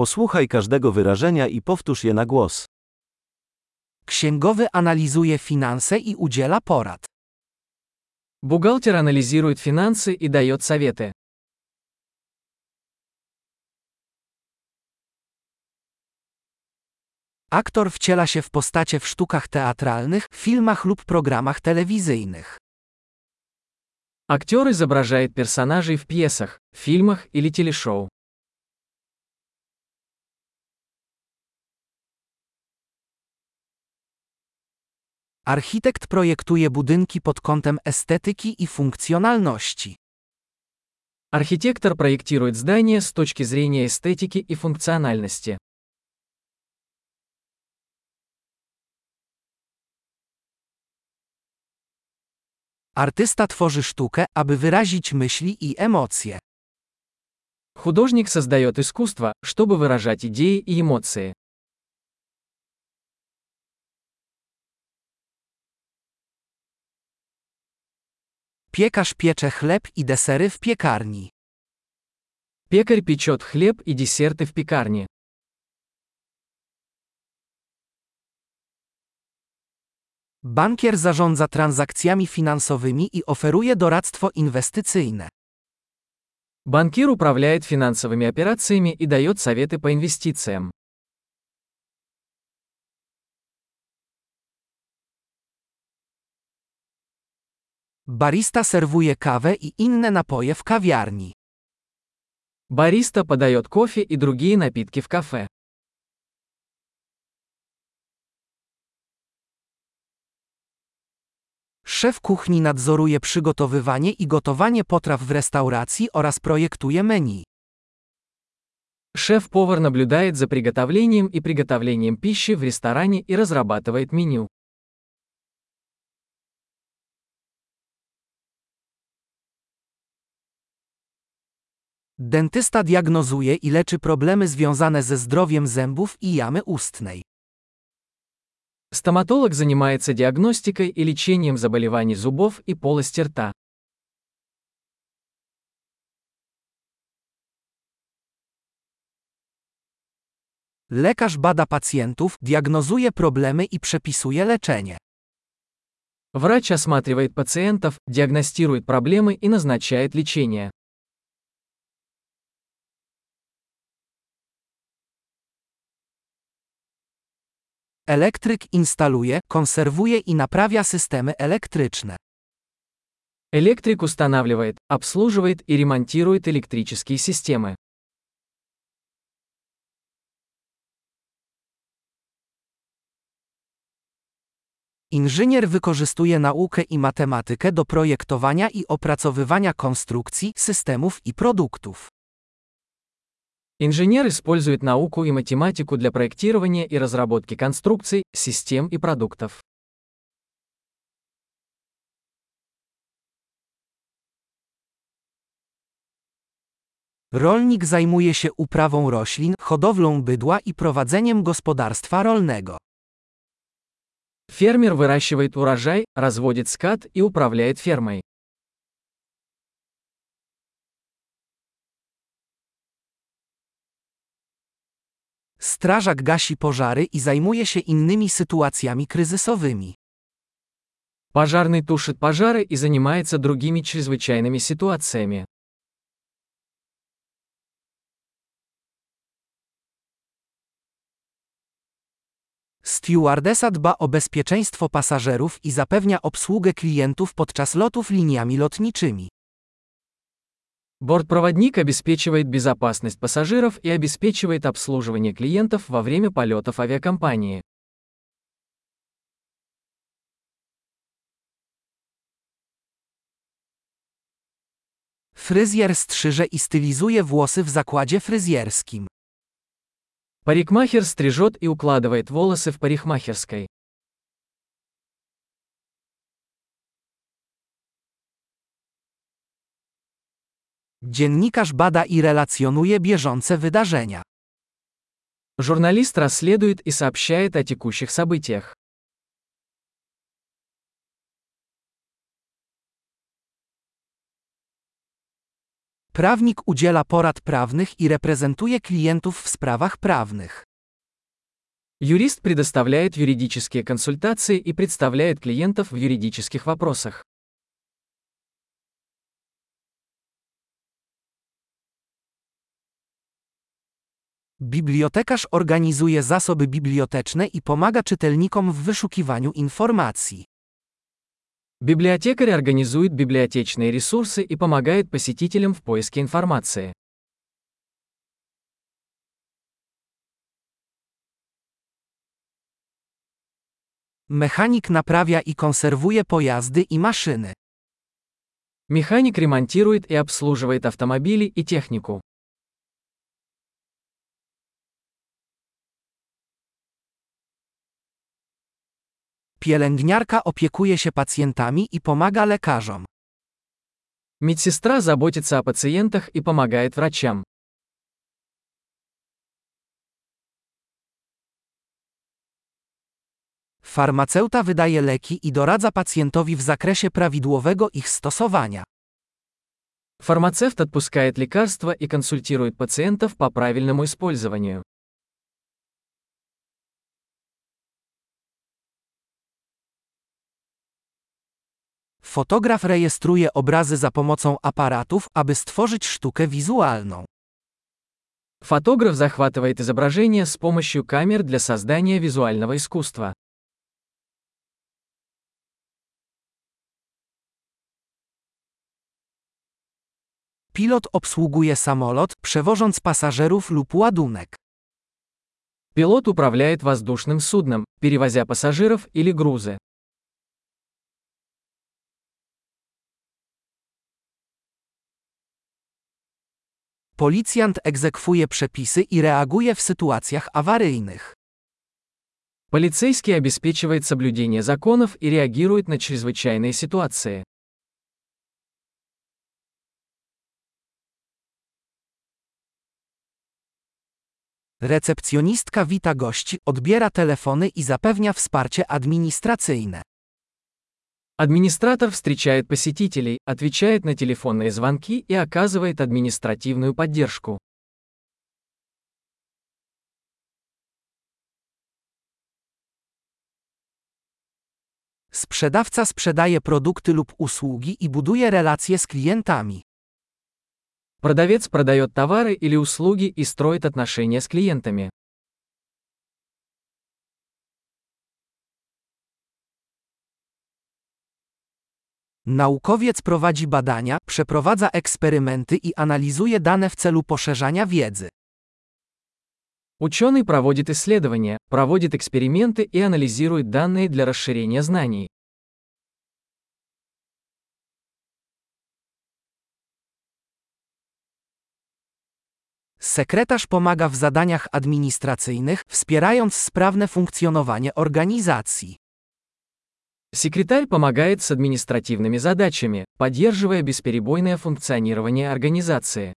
Posłuchaj każdego wyrażenia i powtórz je na głos. Księgowy analizuje finanse i udziela porad. Бухгалтер анализирует финансы и дает советы. Aktor wciela się w postacie w sztukach teatralnych, filmach lub programach telewizyjnych. Актер изображает персонажей в пьесах, фильмах или телешоу. Architekt projektuje budynki pod kątem estetyki i funkcjonalności. Архитектор проектирует здания с точки зрения эстетики и функциональности. Artysta tworzy sztukę, aby wyrazić myśli i emocje. Художник создает искусство, чтобы выражать идеи и эмоции. Piekarz piecze chleb i desery w piekarni. Пекарь печет хлеб и десерты в пекарне. Bankier zarządza transakcjami finansowymi i oferuje doradztwo inwestycyjne. Банкир управляет финансовыми операциями и дает советы по инвестициям. Barista serwuje kawę i inne napoje w kawiarni. Бариста подает кофе и другие напитки в кафе. Szef kuchni nadzoruje przygotowywanie i gotowanie potraw w restauracji oraz projektuje menu. Шеф-повар наблюдает за приготовлением и приготовлением пищи в ресторане и разрабатывает меню. Dentysta diagnozuje i leczy problemy związane ze zdrowiem zębów i jamy ustnej. Стоматолог занимается диагностикой и лечением заболеваний зубов и полости рта. Lekarz bada pacjentów, diagnozuje problemy i przepisuje leczenie. Врач осматривает пациентов, диагностирует проблемы и назначает лечение. Elektryk instaluje, konserwuje i naprawia systemy elektryczne. Электрик устанавливает, обслуживает и ремонтирует электрические системы. Inżynier wykorzystuje naukę i matematykę do projektowania i opracowywania konstrukcji, systemów i produktów. Инженер использует науку и математику для проектирования и разработки конструкций, систем и продуктов. Rolnik zajmuje się uprawą roślin, hodowlą bydła i prowadzeniem gospodarstwa rolnego. Фермер выращивает урожай, разводит скот и управляет фермой. Strażak gasi pożary i zajmuje się innymi sytuacjami kryzysowymi. Пожарный тушит пожары и занимается другими чрезвычайными ситуациями. Stewardesa dba o bezpieczeństwo pasażerów i zapewnia obsługę klientów podczas lotów liniami lotniczymi. Бортпроводник обеспечивает безопасность пассажиров и обеспечивает обслуживание клиентов во время полетов авиакомпании. Fryzjer strzyże i stylizuje włosy w zakładzie fryzjerskim. Парикмахер стрижет и укладывает волосы в парикмахерской. Dziennikarz bada i relacjonuje bieżące wydarzenia. Журналист расследует и сообщает о текущих событиях. Prawnik udziela porad prawnych i reprezentuje klientów w sprawach prawnych. Юрист предоставляет юридические консультации и представляет клиентов в юридических вопросах. Bibliotekarz organizuje zasoby biblioteczne i pomaga czytelnikom w wyszukiwaniu informacji. Библиотекарь организует библиотечные ресурсы и помогает посетителям в поиске информации. Mechanik naprawia i konserwuje pojazdy i maszyny. Механик ремонтирует и обслуживает автомобили и технику. Pielęgniarka opiekuje się pacjentami i pomaga lekarzom. Медсестра заботится о пациентах и помогает врачам. Farmaceuta wydaje leki i doradza pacjentowi w zakresie prawidłowego ich stosowania. Фармацевт отпускает лекарства и консультирует пациентов по правильному использованию. Fotograf rejestruje obrazy za pomocą aparatów, aby stworzyć sztukę wizualną. Фотограф захватывает изображение с помощью камер для создания визуального искусства. Pilot obsługuje samolot, przewożąc pasażerów lub ładunek. Пилот управляет воздушным судном, перевозя пассажиров или грузы. Policjant egzekwuje przepisy i reaguje w sytuacjach awaryjnych. Полицейский обеспечивает соблюдение законов и реагирует на чрезвычайные ситуации. Recepcjonistka wita gości, odbiera telefony i zapewnia wsparcie administracyjne. Администратор встречает посетителей, отвечает на телефонные звонки и оказывает административную поддержку. Sprzedawca sprzedaje produkty lub usługi i buduje relacje z klientami. Продавец продает товары или услуги и строит отношения с клиентами. Naukowiec prowadzi badania, przeprowadza eksperymenty i analizuje dane w celu poszerzania wiedzy. Ученый проводит исследования, проводит эксперименты и анализирует данные для расширения знаний. Sekretarz pomaga w zadaniach administracyjnych, wspierając sprawne funkcjonowanie organizacji. Секретарь помогает с административными задачами, поддерживая бесперебойное функционирование организации.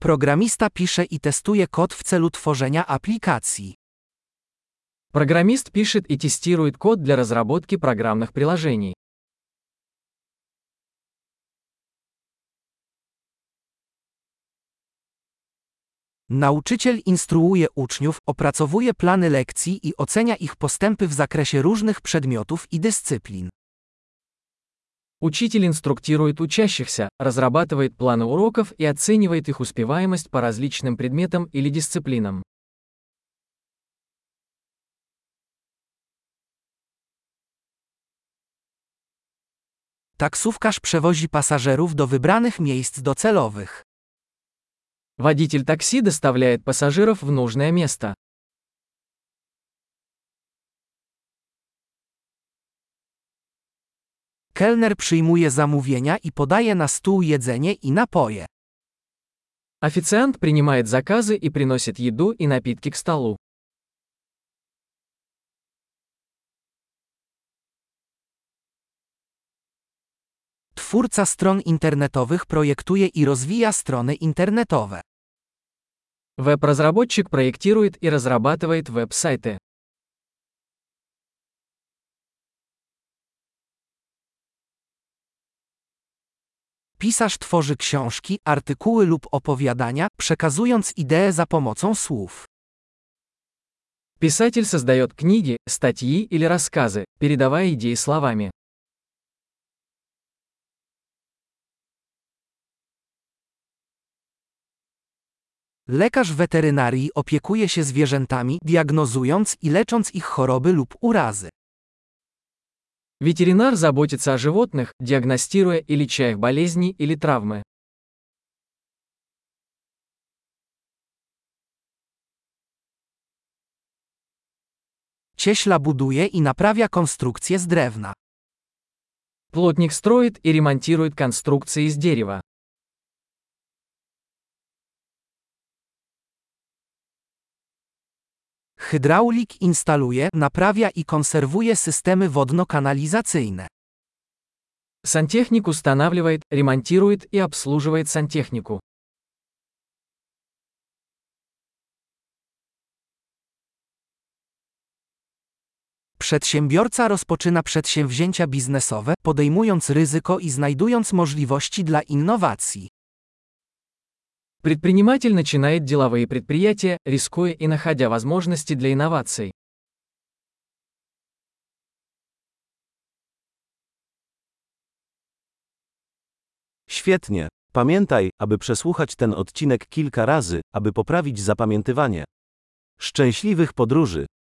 Programista pisze i testuje kod w celu tworzenia aplikacji. Программист пишет и тестирует код для разработки программных приложений. Nauczyciel instruuje uczniów, opracowuje plany lekcji i ocenia ich postępy w zakresie różnych przedmiotów i dyscyplin. Учитель инструктирует учащихся, разрабатывает планы уроков и оценивает их успеваемость по различным предметам или дисциплинам. Taksówkarz przewozi pasażerów do wybranych miejsc docelowych. Водитель такси доставляет пассажиров в нужное место. Kelner przyjmuje zamówienia i podaje na stół jedzenie i napoje. Официант принимает заказы и приносит еду и напитки к столу. Twórca stron internetowych projektuje i rozwija strony internetowe. Веб-разработчик проектирует и разрабатывает веб-сайты. Pisarz tworzy książki, artykuły lub opowiadania, przekazując idee za pomocą słów. Писатель создает книги, статьи или рассказы, передавая идеи словами. Lekarz weterynarii opiekuje się zwierzętami, diagnozując i lecząc ich choroby lub urazy. Ветеринар заботится о животных, диагностируя и леча их болезни или травмы. Cieśla buduje i naprawia konstrukcje z drewna. Плотник строит и ремонтирует конструкции из дерева. Hydraulik instaluje, naprawia i konserwuje systemy wodno-kanalizacyjne. Сантехник устанавливает, ремонтирует и обслуживает сантехнику. Przedsiębiorca rozpoczyna przedsięwzięcia biznesowe, podejmując ryzyko i znajdując możliwości dla innowacji. Предприниматель начинает деловые предприятия, рискуя и находя возможности для инноваций. Świetnie. Pamiętaj, aby przesłuchać ten odcinek kilka razy, aby poprawić zapamiętywanie. Szczęśliwych podróży!